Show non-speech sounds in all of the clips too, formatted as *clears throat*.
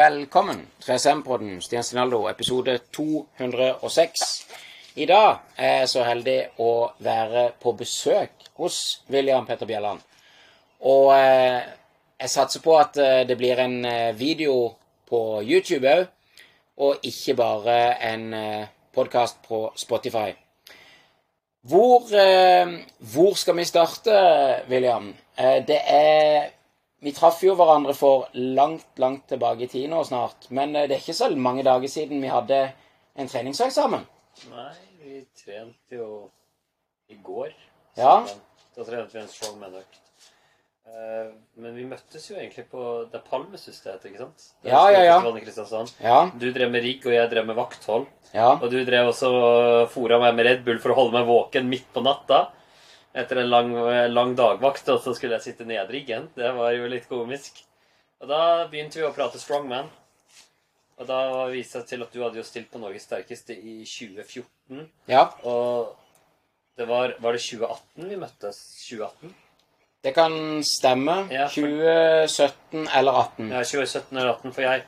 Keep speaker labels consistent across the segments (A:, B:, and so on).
A: Velkommen til SM-podden Stian Stinaldo, episode 206. I dag er jeg så heldig å være på besøk hos William Petter Bjelland. Og eh, jeg satser på at eh, det blir en eh, video på YouTube òg, og ikke bare en eh, podkast på Spotify. Hvor, hvor skal vi starte, William? Det er Vi traff jo hverandre for langt, langt tilbake i tid nå snart. Men eh, det er ikke så mange dager siden vi hadde en treningsøkt sammen.
B: Nei, vi trente jo i går.
A: Ja.
B: sammen. Da trente vi en strongman-økt. Eh, men vi møttes jo egentlig på Det er Palmesus det heter, ikke sant? Det
A: Ja, ja, ja. Ja,
B: Du drev med rigg, og jeg drev med vakthold.
A: ja.
B: Og du drev også fora meg med Red Bull for å holde meg våken midt på natta. Etter en lang, lang dagvakt, og så skulle jeg sitte nedriggen. Det var jo litt komisk. Og da begynte vi å prate strongman. Og da viste det seg til at du hadde jo stilt på Norges sterkeste i 2014.
A: ja.
B: Og det var Var det 2018 vi møttes? 2018?
A: Det kan stemme.
B: Ja, for-
A: 2017 eller 18.
B: Ja, 2017 eller 2018, for jeg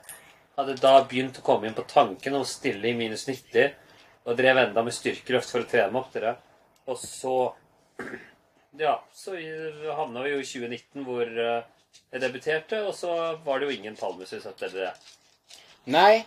B: hadde da begynt å komme inn på tanken om å stille i minus 90, og drev enda med styrkeløft for å trene meg opp til det. Og så Ja, så havna vi jo i 2019 hvor eh, jeg debuterte, og så var det jo ingen palmesus etter det.
A: Nei.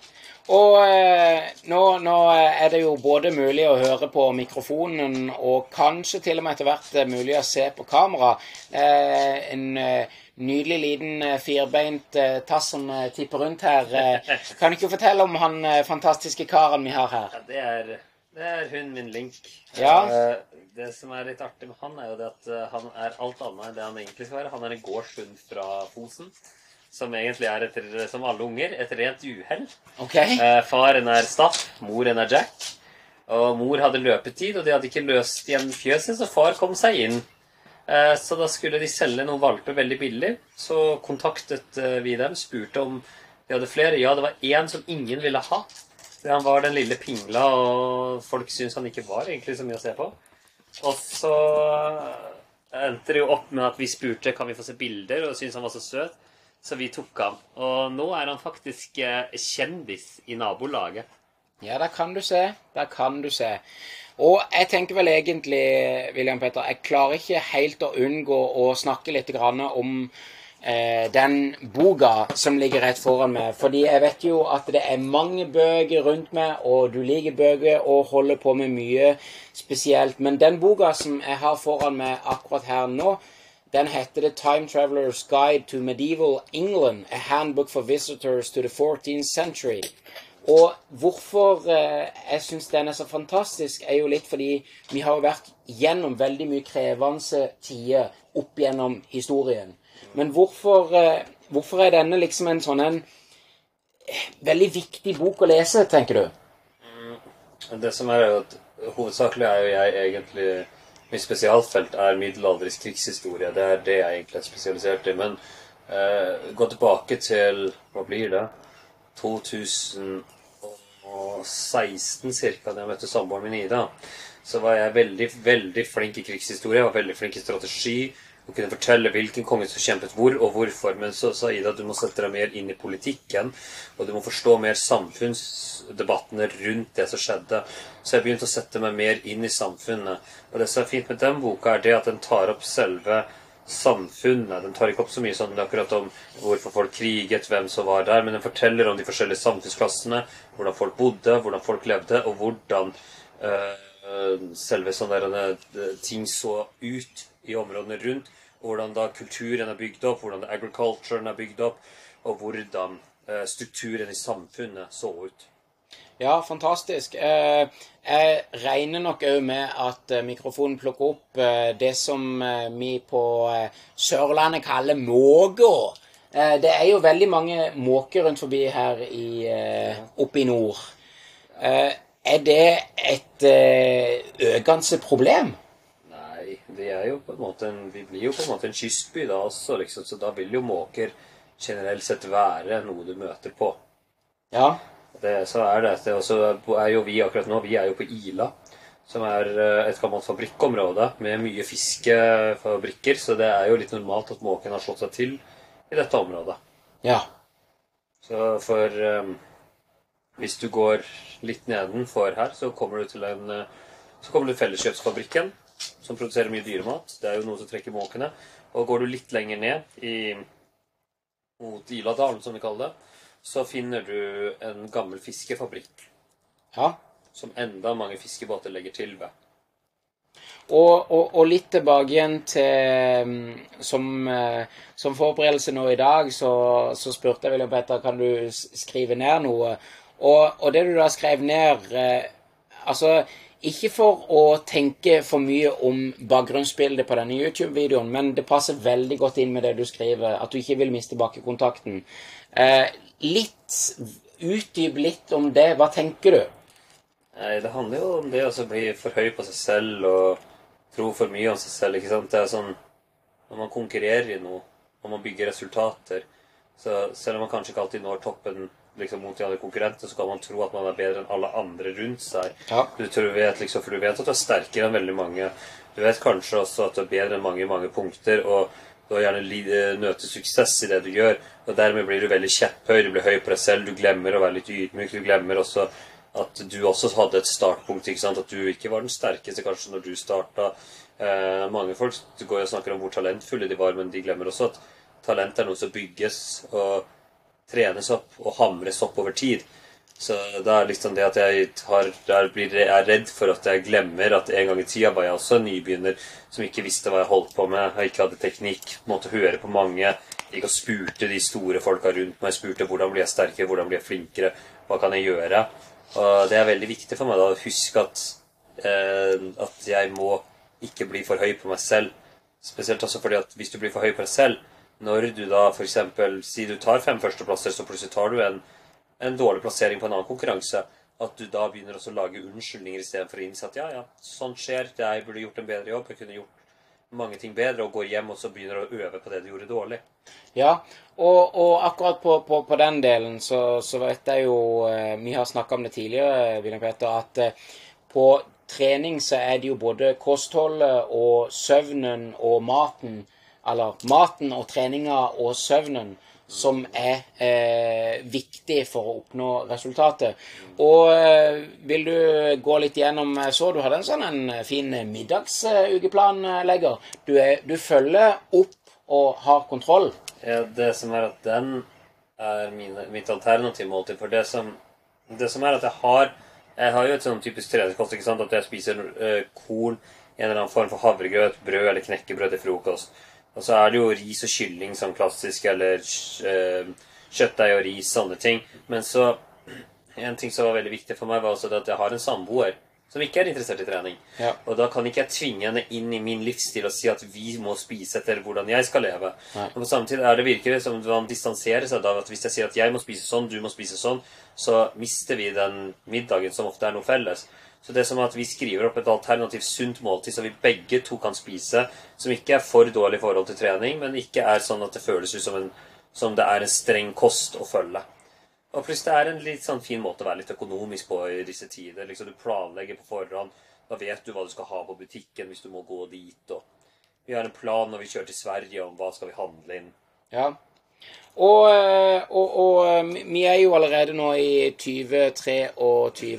A: Og eh, nå, nå er det jo både mulig å høre på mikrofonen og kanskje til og med etter hvert eh, mulig å se på kamera. Eh, en eh, nydelig liten eh, firbeint eh, tass som eh, tipper rundt her. Eh, kan du ikke fortelle om han eh, fantastiske karen vi har her?
B: Ja, det er, det er hunden min Link.
A: Ja.
B: Eh, Det som er litt artig med han, er jo det at eh, han er alt annet enn det han egentlig skal være. Han er en gårdshund fra Fosen. Som egentlig er, etter, som alle unger, et rent uhell.
A: Okay.
B: Eh, faren er Staff, moren er Jack. Og mor hadde løpetid, og de hadde ikke løst igjen fjøset, så far kom seg inn. Eh, så da skulle de selge noen valper veldig billig. Så kontaktet vi dem, spurte om de hadde flere. Ja, det var én som ingen ville ha. Han var den lille pingla, og folk syntes han ikke var egentlig så mye å se på. Og så endte det jo opp med at vi spurte kan vi få se bilder, og syntes han var så søt. Så vi tok ham. Og nå er han faktisk eh, kjendis i nabolaget.
A: Ja, der kan du se. Der kan du se. Og jeg tenker vel egentlig, William Petter, jeg klarer ikke helt å unngå å snakke litt om eh, den boka som ligger rett foran meg. Fordi jeg vet jo at det er mange bøker rundt meg, og du liker bøker og holder på med mye spesielt. Men den boka som jeg har foran meg akkurat her nå, den heter The Time Traveler's Guide to Medieval England, a handbook for visitors to the 14th century. Og hvorfor eh, jeg syns den er så fantastisk, er jo litt fordi vi har vært gjennom veldig mye krevende tider opp gjennom historien. Men hvorfor, eh, hvorfor er denne liksom en sånn en eh, veldig viktig bok å lese, tenker du?
B: Det som er jo at Hovedsakelig er jo jeg egentlig Mitt spesialfelt er middelaldersk krigshistorie. Det er det jeg egentlig er spesialisert i. Men eh, gå tilbake til Hva blir det? 2016 ca. da jeg møtte samboeren min Ida. Så var jeg veldig, veldig flink i krigshistorie. Jeg var veldig flink i strategi. Hun kunne fortelle hvilken konge som kjempet hvor og hvorfor. Men så sa Ida at du må sette deg mer inn i politikken. Og du må forstå mer samfunnsdebattene rundt det som skjedde. Så jeg begynte å sette meg mer inn i samfunnet. Og det som er fint med den boka, er det at den tar opp selve samfunnet. Den tar ikke opp så mye sånn akkurat om hvorfor folk kriget, hvem som var der, men den forteller om de forskjellige samfunnsklassene, hvordan folk bodde, hvordan folk levde, og hvordan øh, selve sånne der, eh, ting så ut i områdene rundt, og hvordan da kulturen er bygd opp, hvordan da agriculturen er bygd opp, og hvordan øh, strukturen i samfunnet så ut.
A: Ja, fantastisk. Eh, jeg regner nok òg med at eh, mikrofonen plukker opp eh, det som vi på Sørlandet kaller måker. Det er jo veldig mange måker rundt forbi her i, oppe i nord. Er det et økende problem?
B: Nei, vi en, vi blir jo på en måte en kystby da også, liksom, så da vil jo måker generelt sett være noe du møter på.
A: Ja.
B: Det, så er det. det og så er jo vi akkurat nå Vi er jo på Ila, som er eh, et gammelt fabrikkområde med mye fiskefabrikker. Så det er jo litt normalt at måken har slått seg til i dette området.
A: Ja.
B: Så for um, Hvis du går litt nedenfor her, så kommer du til en uh, Så kommer du Felleskjøpsfabrikken, som produserer mye dyremat. Det er jo noe som trekker måkene. Og går du litt lenger ned i, mot Iladalen, som vi kaller det, så finner du en gammel fiskefabrikk
A: Ja.
B: som enda mange fiskebåter legger til ved.
A: Og, og, og litt tilbake igjen til Som, som forberedelse nå i dag, så, så spurte jeg William Petter kan du skrive ned noe. Og, og det du da skrev ned eh, Altså, ikke for å tenke for mye om bakgrunnsbildet på denne YouTube-videoen, men det passer veldig godt inn med det du skriver, at du ikke vil miste bakkekontakten. Eh, litt Utdyp litt om det. Hva tenker du?
B: Nei, det handler jo om det å bli for høy på seg selv og tro for mye om seg selv. ikke sant? Det er sånn Når man konkurrerer i noe, når man bygger resultater Så selv om man kanskje ikke alltid når toppen liksom mot de andre konkurrenter, så kan man tro at man er bedre enn alle andre rundt seg.
A: Ja.
B: Du tror vet liksom, For du vet at du er sterkere enn veldig mange. Du vet kanskje også at du er bedre enn mange i mange punkter. og du har gjerne nødt til suksess i det du gjør, og dermed blir du veldig kjepphøy, du blir høy på deg selv, du glemmer å være litt ydmyk, du glemmer også at du også hadde et startpunkt, ikke sant? at du ikke var den sterkeste kanskje når du starta. Eh, mange folk det går og snakker om hvor talentfulle de var, men de glemmer også at talent er noe som bygges og trenes opp og hamres opp over tid. Så det er liksom det at jeg har, jeg er redd for at jeg glemmer at en gang i tida var jeg også en nybegynner som ikke visste hva jeg holdt på med. og ikke hadde teknikk, måtte høre på mange. Gikk og spurte de store folka rundt meg. Spurte hvordan blir jeg sterkere, hvordan blir jeg flinkere, hva kan jeg gjøre? Og det er veldig viktig for meg da å huske at, eh, at jeg må ikke bli for høy på meg selv. Spesielt også fordi at hvis du blir for høy på deg selv, når du da f.eks. Si du tar fem førsteplasser, så plutselig tar du en, en dårlig plassering på en annen konkurranse. At du da begynner å lage unnskyldninger istedenfor å innse at ja, ja, sånt skjer. Jeg burde gjort en bedre jobb. Jeg kunne gjort mange ting bedre. Og går hjem og så begynner å øve på det du gjorde dårlig.
A: Ja, og, og akkurat på, på, på den delen så, så vet jeg jo eh, Vi har snakka om det tidligere, William Peter, at eh, på trening så er det jo både kostholdet og søvnen og maten Eller maten og treninga og søvnen som er eh, viktig for å oppnå resultatet. Og eh, vil du gå litt gjennom så du hadde en sånn en fin middagsukeplalegger. Du, er- du følger opp og har kontroll.
B: Ja, det som er at den er mine, mitt alternative måltid. For det som, det som er at jeg har Jeg har jo et sånn typisk treningskost. ikke sant? At jeg spiser eh, korn, en eller annen form for havregrøt, brød eller knekkebrød til frokost. Og så er det jo ris og kylling som klassisk, eller eh, kjøttdeig og ris, sånne ting. Men så En ting som var veldig viktig for meg, var også at jeg har en samboer som ikke er interessert i trening.
A: Ja.
B: Og da kan ikke jeg tvinge henne inn i min livsstil og si at vi må spise etter hvordan jeg skal leve.
A: Nei.
B: Og på samme tid er det virkelig som man distanserer seg da. At hvis jeg sier at jeg må spise sånn, du må spise sånn, så mister vi den middagen som ofte er noe felles. Så det er som at vi skriver opp et alternativt sunt måltid som vi begge to kan spise, som ikke er for dårlig i forhold til trening, men ikke er sånn at det føles ut som, en, som det er en streng kost å følge. Og pluss det er en litt sånn fin måte å være litt økonomisk på i disse tider. Liksom Du planlegger på forhånd. Da vet du hva du skal ha på butikken hvis du må gå dit. Og vi har en plan når vi kjører til Sverige om hva skal vi handle inn.
A: Ja. Og, eh, og, og eh, vi er jo allerede nå i 2023.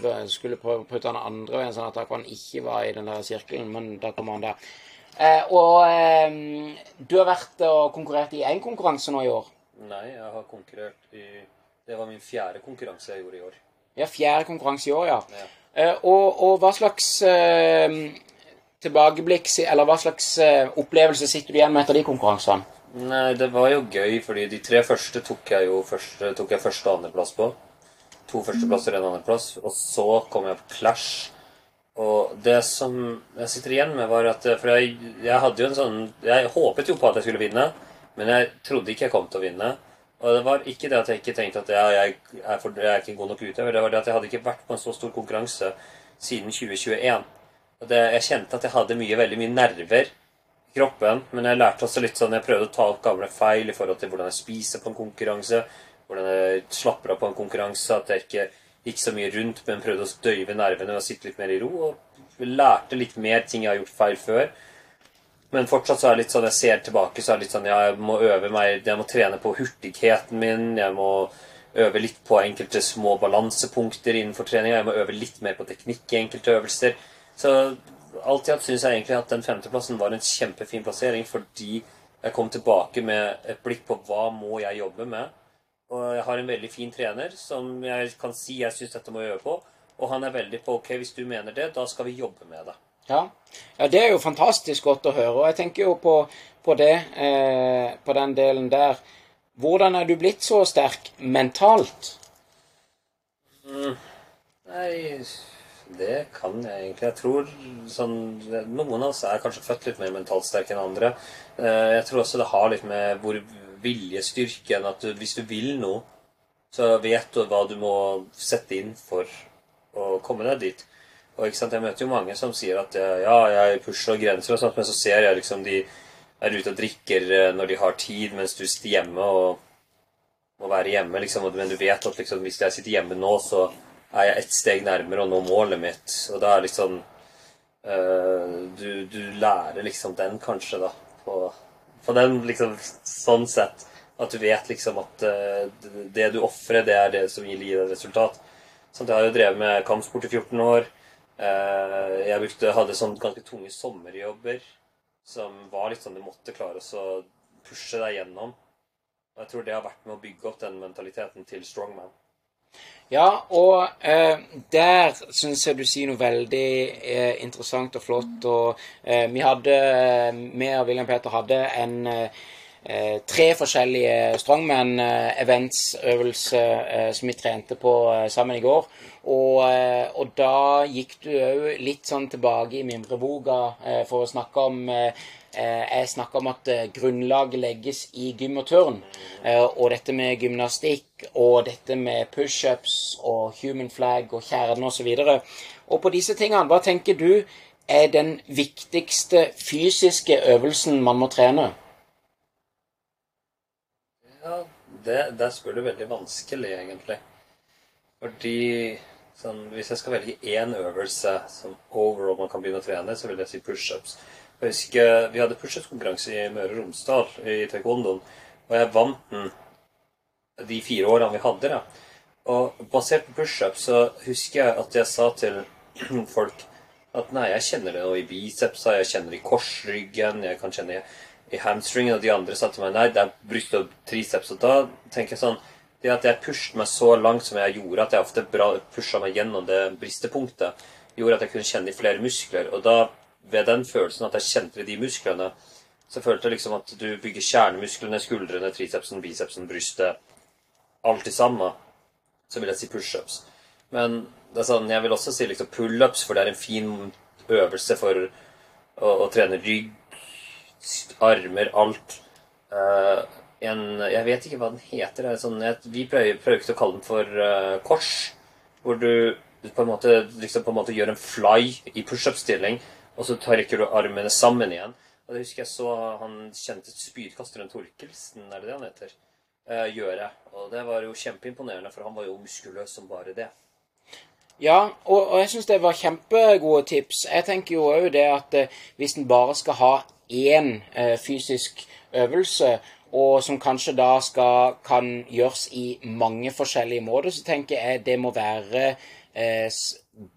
A: Jeg skulle prøve å putte den andre veien, sånn at Akvan ikke var i den der sirkelen, men da kommer han der. Eh, og eh, du har vært og konkurrert i én konkurranse nå i år.
B: Nei, jeg har konkurrert i Det var min fjerde konkurranse jeg gjorde i år.
A: Ja, fjerde konkurranse i år, ja.
B: Ja.
A: Eh, og, og hva slags eh, tilbakeblikk, eller hva slags eh, opplevelse sitter du igjen med etter de konkurransene?
B: Nei, det var jo gøy, fordi de tre første tok jeg jo første, tok jeg første og andreplass på. To førsteplasser og en andreplass. Og så kom jeg på Clash. Og det som jeg sitter igjen med, var at For jeg, jeg hadde jo en sånn Jeg håpet jo på at jeg skulle vinne, men jeg trodde ikke jeg kom til å vinne. Og det var ikke det at jeg ikke tenkte at ja, jeg, er for, jeg er ikke god nok utøver. Det var det at jeg hadde ikke vært på en så stor konkurranse siden 2021. Og det, jeg kjente at jeg hadde mye, veldig mye nerver i kroppen. Men jeg lærte også litt sånn Jeg prøvde å ta opp gamle feil i forhold til hvordan jeg spiser på en konkurranse. Hvordan jeg slapper av på en konkurranse. At jeg ikke gikk så mye rundt, men prøvde å døyve nervene og sitte litt mer i ro. Og lærte litt mer ting jeg har gjort feil før. Men fortsatt så er det litt sånn jeg ser tilbake, så er det litt sånn jeg må øve meg Jeg må trene på hurtigheten min. Jeg må øve litt på enkelte små balansepunkter innenfor treninga. Jeg må øve litt mer på teknikk i enkelte øvelser. Så alt i syns jeg egentlig at den femteplassen var en kjempefin plassering fordi jeg kom tilbake med et blikk på hva må jeg jobbe med. Og jeg har en veldig fin trener som jeg kan si jeg syns dette må jeg øve på. Og han er veldig på ok, hvis du mener det, da skal vi jobbe med det.
A: Ja. ja, det er jo fantastisk godt å høre. Og jeg tenker jo på, på det, eh, på den delen der. Hvordan er du blitt så sterk mentalt?
B: Mm. Nei, det kan jeg egentlig. Jeg tror sånn Noen av oss er kanskje født litt mer mentalt sterke enn andre. Eh, jeg tror også det har litt med hvor viljestyrken At hvis du vil noe, så vet du hva du må sette inn for å komme deg dit. Og ikke sant, Jeg møter jo mange som sier at ja, jeg pusher grenser, og sånt, men så ser jeg liksom de er ute og drikker eh, når de har tid, mens du sitter hjemme og må være hjemme. liksom, Men du vet at liksom, hvis jeg sitter hjemme nå, så er jeg ett steg nærmere å nå målet mitt. Og da er liksom uh, du, du, lærer liksom den, kanskje, da. På, på, den, liksom, sånn sett. At du vet liksom at uh, det du ofrer, det er det som gir livet resultat. Sånn, jeg har jo drevet med kampsport i 14 år. Uh, jeg brukte, hadde sånn ganske tunge sommerjobber som var litt sånn du måtte klare å pushe deg gjennom. Og jeg tror det har vært med å bygge opp den mentaliteten til strongman.
A: Ja, og eh, der syns jeg du sier noe veldig eh, interessant og flott. Og eh, vi hadde, vi og William Peter hadde en eh, tre forskjellige strongman-events-øvelser eh, som vi trente på eh, sammen i går. Og, og da gikk du òg litt sånn tilbake i mimreboka for å snakke om Eh, jeg snakka om at eh, grunnlaget legges i gym og turn. Eh, og dette med gymnastikk og dette med pushups og human flag og kjerne osv. Og, og på disse tingene, hva tenker du er den viktigste fysiske øvelsen man må trene?
B: Ja, det, det spør du veldig vanskelig, egentlig. Fordi sånn, hvis jeg skal velge én øvelse som overall man kan begynne å trene, så vil jeg si pushups. Jeg husker Vi hadde pushups-konkurranse i Møre og Romsdal, i taekwondoen. Og jeg vant den de fire årene vi hadde det. Og basert på pushup så husker jeg at jeg sa til *clears throat* folk at nei, jeg kjenner det nå i bicepsa, jeg kjenner det i korsryggen, jeg kan kjenne det i hamstringen, og de andre sa til meg nei, det er bryst og triceps. Og da tenker jeg sånn Det at jeg pushet meg så langt som jeg gjorde, at jeg ofte pusha meg gjennom det bristepunktet, gjorde at jeg kunne kjenne i flere muskler. Og da ved den følelsen at jeg kjente i de musklene, så følte jeg liksom at du bygger kjernemusklene, skuldrene, tricepsen, bicepsen, brystet Alt i samme. Så vil jeg si pushups. Men det er sånn, jeg vil også si liksom pullups, for det er en fin øvelse for å, å trene rygg, armer, alt. Uh, en, jeg vet ikke hva den heter. Sånn, vi prøver, prøver å kalle den for uh, kors. Hvor du, du på, en måte, liksom på en måte gjør en fly i pushup-stilling og så trekker du armene sammen igjen. Og det husker jeg så han kjente spydkasteren Torkelsen, er det det han heter, uh, gjøre. Og det var jo kjempeimponerende, for han var jo muskuløs som bare det.
A: Ja, og, og jeg syns det var kjempegode tips. Jeg tenker jo òg det at eh, hvis en bare skal ha én eh, fysisk øvelse, og som kanskje da skal, kan gjøres i mange forskjellige måter, så tenker jeg det må være eh,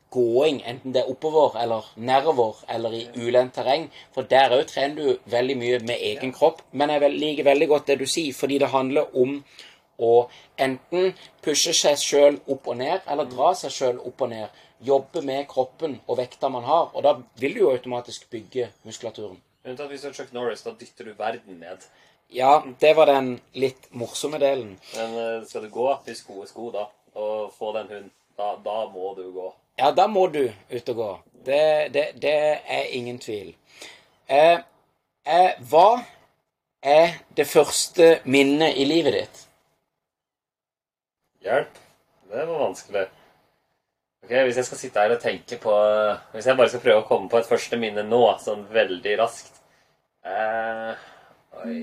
A: gåing, enten det er oppover eller nedover eller i ulendt terreng. For der òg trener du veldig mye med egen kropp. Men jeg liker veldig godt det du sier, fordi det handler om å enten pushe seg sjøl opp og ned, eller dra seg sjøl opp og ned. Jobbe med kroppen og vekta man har. Og da vil du jo automatisk bygge muskulaturen.
B: Unntatt hvis du er Chuck Norris, da dytter du verden ned.
A: Ja, det var den litt morsomme delen.
B: Men eh, skal du gå opp i sko sko, da, og få den hunden, da, da må du gå.
A: Ja, da må du ut og gå. Det, det, det er ingen tvil. Eh, eh, hva er det første minnet i livet ditt?
B: Hjelp. Det var vanskelig. Ok, Hvis jeg skal sitte her og tenke på Hvis jeg bare skal prøve å komme på et første minne nå, sånn veldig raskt eh, Oi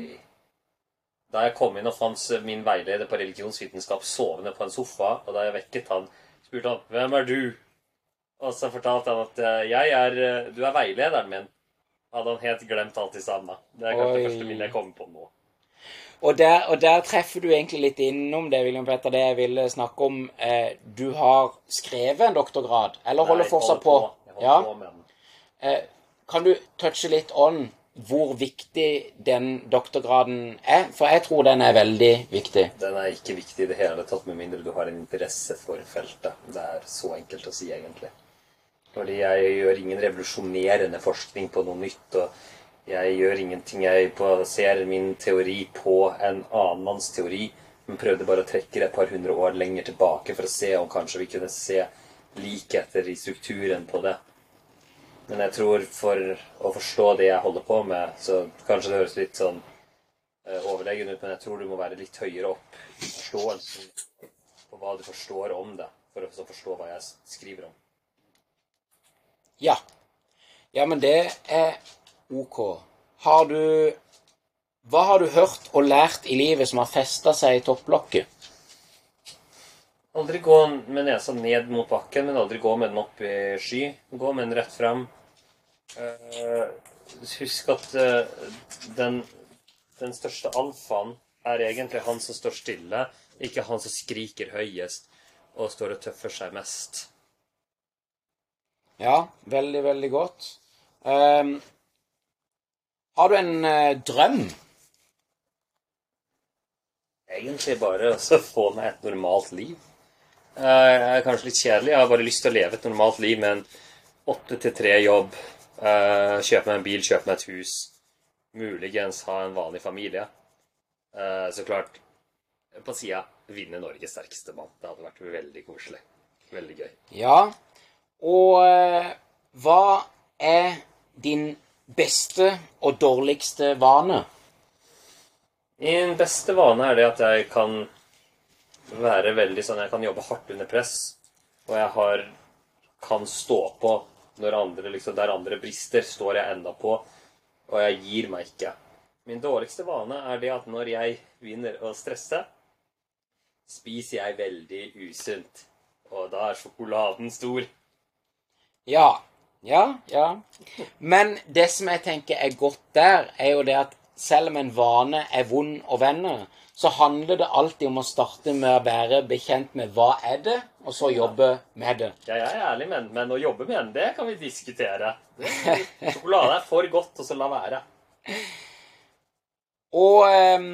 B: Da jeg kom inn og fant min veileder på religionsvitenskap sovende på en sofa, og da jeg vekket han, spurte han 'Hvem er du?' Og så fortalte han at eh, jeg er, eh, du er veilederen min. Hadde han helt glemt alt i samme. Det er kanskje Oi. det første minnet jeg kommer på nå.
A: Og der, og der treffer du egentlig litt innom det William Petter, det jeg ville snakke om. Eh, du har skrevet en doktorgrad, eller holder
B: Nei,
A: fortsatt
B: holder
A: på?
B: Holder
A: Ja.
B: på med.
A: Eh, kan du touche litt on hvor viktig den doktorgraden er? For jeg tror den er veldig viktig.
B: Den er ikke viktig i det hele tatt, med mindre du har en interesse for feltet. Det er så enkelt å si, egentlig. Fordi jeg gjør ingen revolusjonerende forskning på noe nytt. og jeg gjør ingenting. Jeg baserer min teori på en annen manns teori, men prøvde bare å trekke det et par hundre år lenger tilbake for å se om kanskje vi kunne se likheter i strukturen på det. Men jeg tror for å forstå det jeg holder på med, så kanskje det høres litt sånn eh, overlegen ut, men jeg tror du må være litt høyere opp i forståelsen på hva du forstår om det, for å forstå hva jeg skriver om.
A: Ja. Ja, men det er ok. Har du Hva har du hørt og lært i livet som har festa seg i topplokket?
B: Aldri gå med nesa ned mot bakken, men aldri gå med den opp i sky. Gå med den rett fram. Uh, husk at uh, den, den største alfaen er egentlig han som står stille, ikke han som skriker høyest og står og tøffer seg mest.
A: Ja, veldig, veldig godt. Um, har du en uh, drøm?
B: Egentlig bare å få meg et normalt liv. Jeg er kanskje litt kjedelig. Jeg har bare lyst til å leve et normalt liv med en åtte til tre jobb. eh, Kjøpe meg en bil, kjøpe meg et hus. Muligens ha en vanlig familie. Eh, Så klart, på sida vinne Norges sterkeste mann. Det hadde vært veldig koselig. Veldig gøy.
A: Ja. Og eh, hva er din beste og dårligste vane?
B: Min beste vane er det at jeg kan være veldig sånn Jeg kan jobbe hardt under press, og jeg har kan stå på når andre liksom Der andre brister, står jeg enda på, og jeg gir meg ikke. Min dårligste vane er det at når jeg begynner å stresse, spiser jeg veldig usunt. Og da er sjokoladen stor.
A: Ja. Ja, ja. Men det som jeg tenker er godt der, er jo det at selv om en vane er vond å vende, så handler det alltid om å starte med å være bekjent med hva er det, og så jobbe med det.
B: Jeg er ærlig, men, men å jobbe med den, det kan vi diskutere. Sjokolade er for godt, og så la være.
A: Og eh,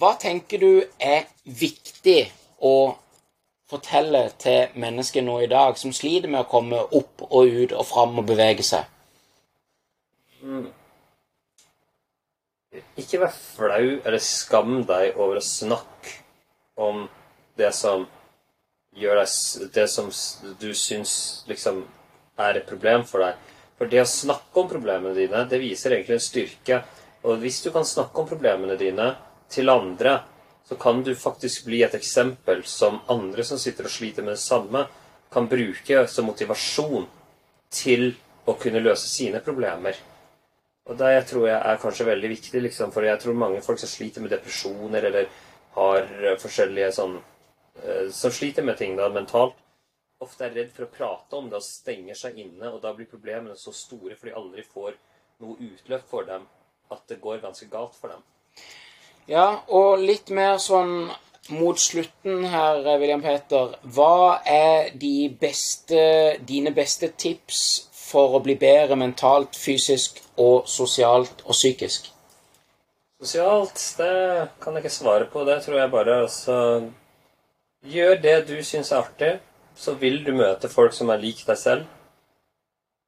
A: hva tenker du er viktig å fortelle til mennesker nå i dag som sliter med å komme opp og ut og fram og bevege seg?
B: Ikke vær flau eller skam deg over å snakke om det som gjør deg Det som du syns liksom er et problem for deg. For det å snakke om problemene dine, det viser egentlig en styrke. Og hvis du kan snakke om problemene dine til andre, så kan du faktisk bli et eksempel som andre som sitter og sliter med det samme, kan bruke som motivasjon til å kunne løse sine problemer. Og det tror jeg er kanskje veldig viktig, liksom, for jeg tror mange folk som sliter med depresjoner eller har eh, forskjellige sånn eh, Som sliter med ting da mentalt, ofte er redd for å prate om det og stenger seg inne, og da blir problemene så store for de aldri får noe utløp for dem, at det går ganske galt for dem.
A: Ja, og litt mer sånn mot slutten her, William Peter. Hva er de beste, dine beste tips for å bli bedre mentalt, fysisk og sosialt og psykisk?
B: Sosialt, det kan jeg ikke svare på. Det tror jeg bare altså Gjør det du syns er artig, så vil du møte folk som er lik deg selv.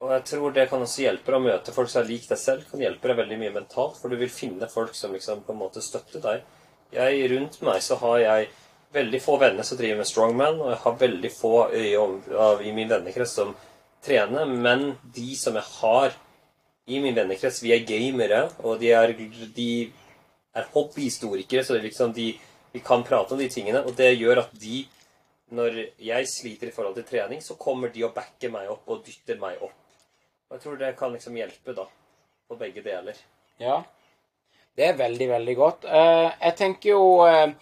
B: Og jeg tror det kan også hjelpe deg å møte folk som er lik deg selv. Kan hjelpe deg veldig mye mentalt, for du vil finne folk som liksom på en måte støtter deg. Jeg, rundt meg så har jeg veldig få venner som driver med strongman, og jeg har veldig få i, i min vennekrets som trener, men de som jeg har i min vennekrets, vi er gamere, og de er, de er hobbyhistorikere, så liksom de, vi kan prate om de tingene, og det gjør at de, når jeg sliter i forhold til trening, så kommer de og backer meg opp og dytter meg opp. Og jeg tror det kan liksom hjelpe, da, på begge deler.
A: Ja, det er veldig, veldig godt. Eh, jeg tenker jo eh,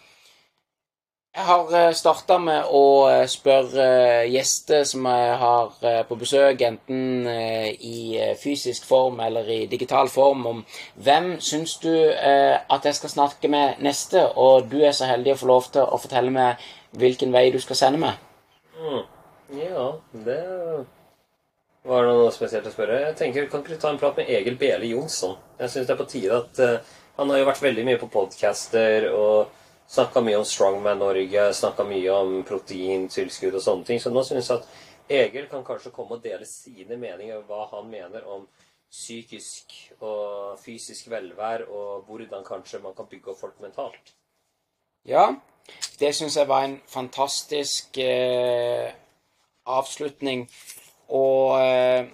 A: Jeg har starta med å spørre gjester som jeg har på besøk, enten i fysisk form eller i digital form, om hvem syns du at jeg skal snakke med neste, og du er så heldig å få lov til å fortelle meg hvilken vei du skal sende meg.
B: Mm. Ja, det var noe spesielt å spørre? Jeg tenker, Kan ikke du ta en prat med Egil Bele Jonsson? Jeg syns det er på tide at uh, Han har jo vært veldig mye på podcaster og snakka mye om Strongman Norge, snakka mye om proteintilskudd og sånne ting. Så nå syns jeg at Egil kan kanskje komme og dele sine meninger, hva han mener om psykisk og fysisk velvær, og hvordan kanskje man kan bygge opp folk mentalt.
A: Ja, det syns jeg var en fantastisk eh, avslutning. Og eh,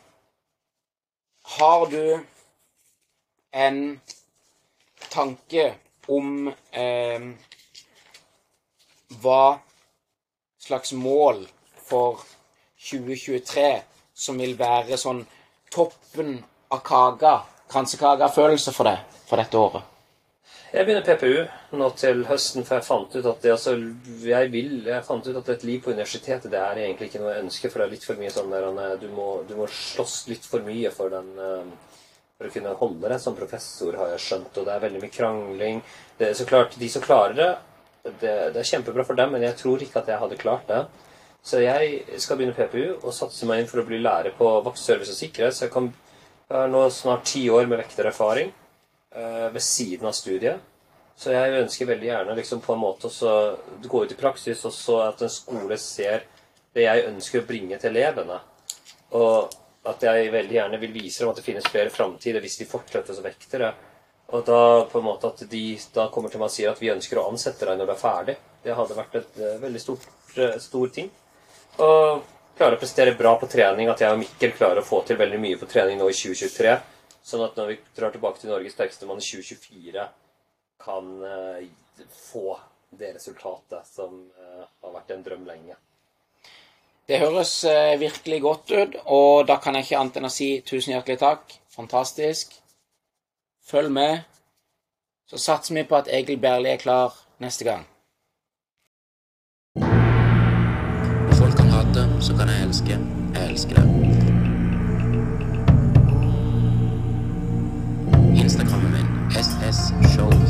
A: har du en tanke om eh, hva slags mål for 2023 som vil være sånn toppen av kaka, kransekakefølelse for deg for dette året?
B: Jeg begynner PPU nå til høsten, for jeg fant ut at det, altså, jeg vil, jeg fant ut at et liv på universitetet det er egentlig ikke noe jeg ønsker, for det er litt for mye sånn der du må, du må slåss litt for mye for den eh, for å kunne holde deg som professor, har jeg skjønt, og det er veldig mye krangling. Det er så klart, De som klarer det, det, det er kjempebra for dem, men jeg tror ikke at jeg hadde klart det. Så jeg skal begynne PPU og satse meg inn for å bli lærer på vaktservice og sikkerhet. Så jeg, kan, jeg har nå snart ti år med vektererfaring. Eh, ved siden av studiet. Så jeg ønsker veldig gjerne liksom på en måte å gå ut i praksis, og så at en skole ser det jeg ønsker å bringe til elevene. Og at jeg veldig gjerne vil vise dem at det finnes flere framtider hvis de fortsetter som vektere. Og da på en måte at de da kommer til meg og sier at vi ønsker å ansette deg når du er ferdig. Det hadde vært et uh, veldig stort, uh, stor ting. Og klare å prestere bra på trening. At jeg og Mikkel klarer å få til veldig mye på trening nå i 2023. Sånn at når vi drar tilbake til Norges sterkeste mann i 2024, kan uh, få det resultatet som har vært en drøm lenge.
A: Det høres virkelig godt ut, og da kan jeg ikke annet enn å si tusen hjertelig takk. Fantastisk. Følg med. Så satser vi på at Egil Berli er klar neste gang. Folk kan hate, så kan jeg elske. Jeg elsker det. Instagrammen min, SS Show.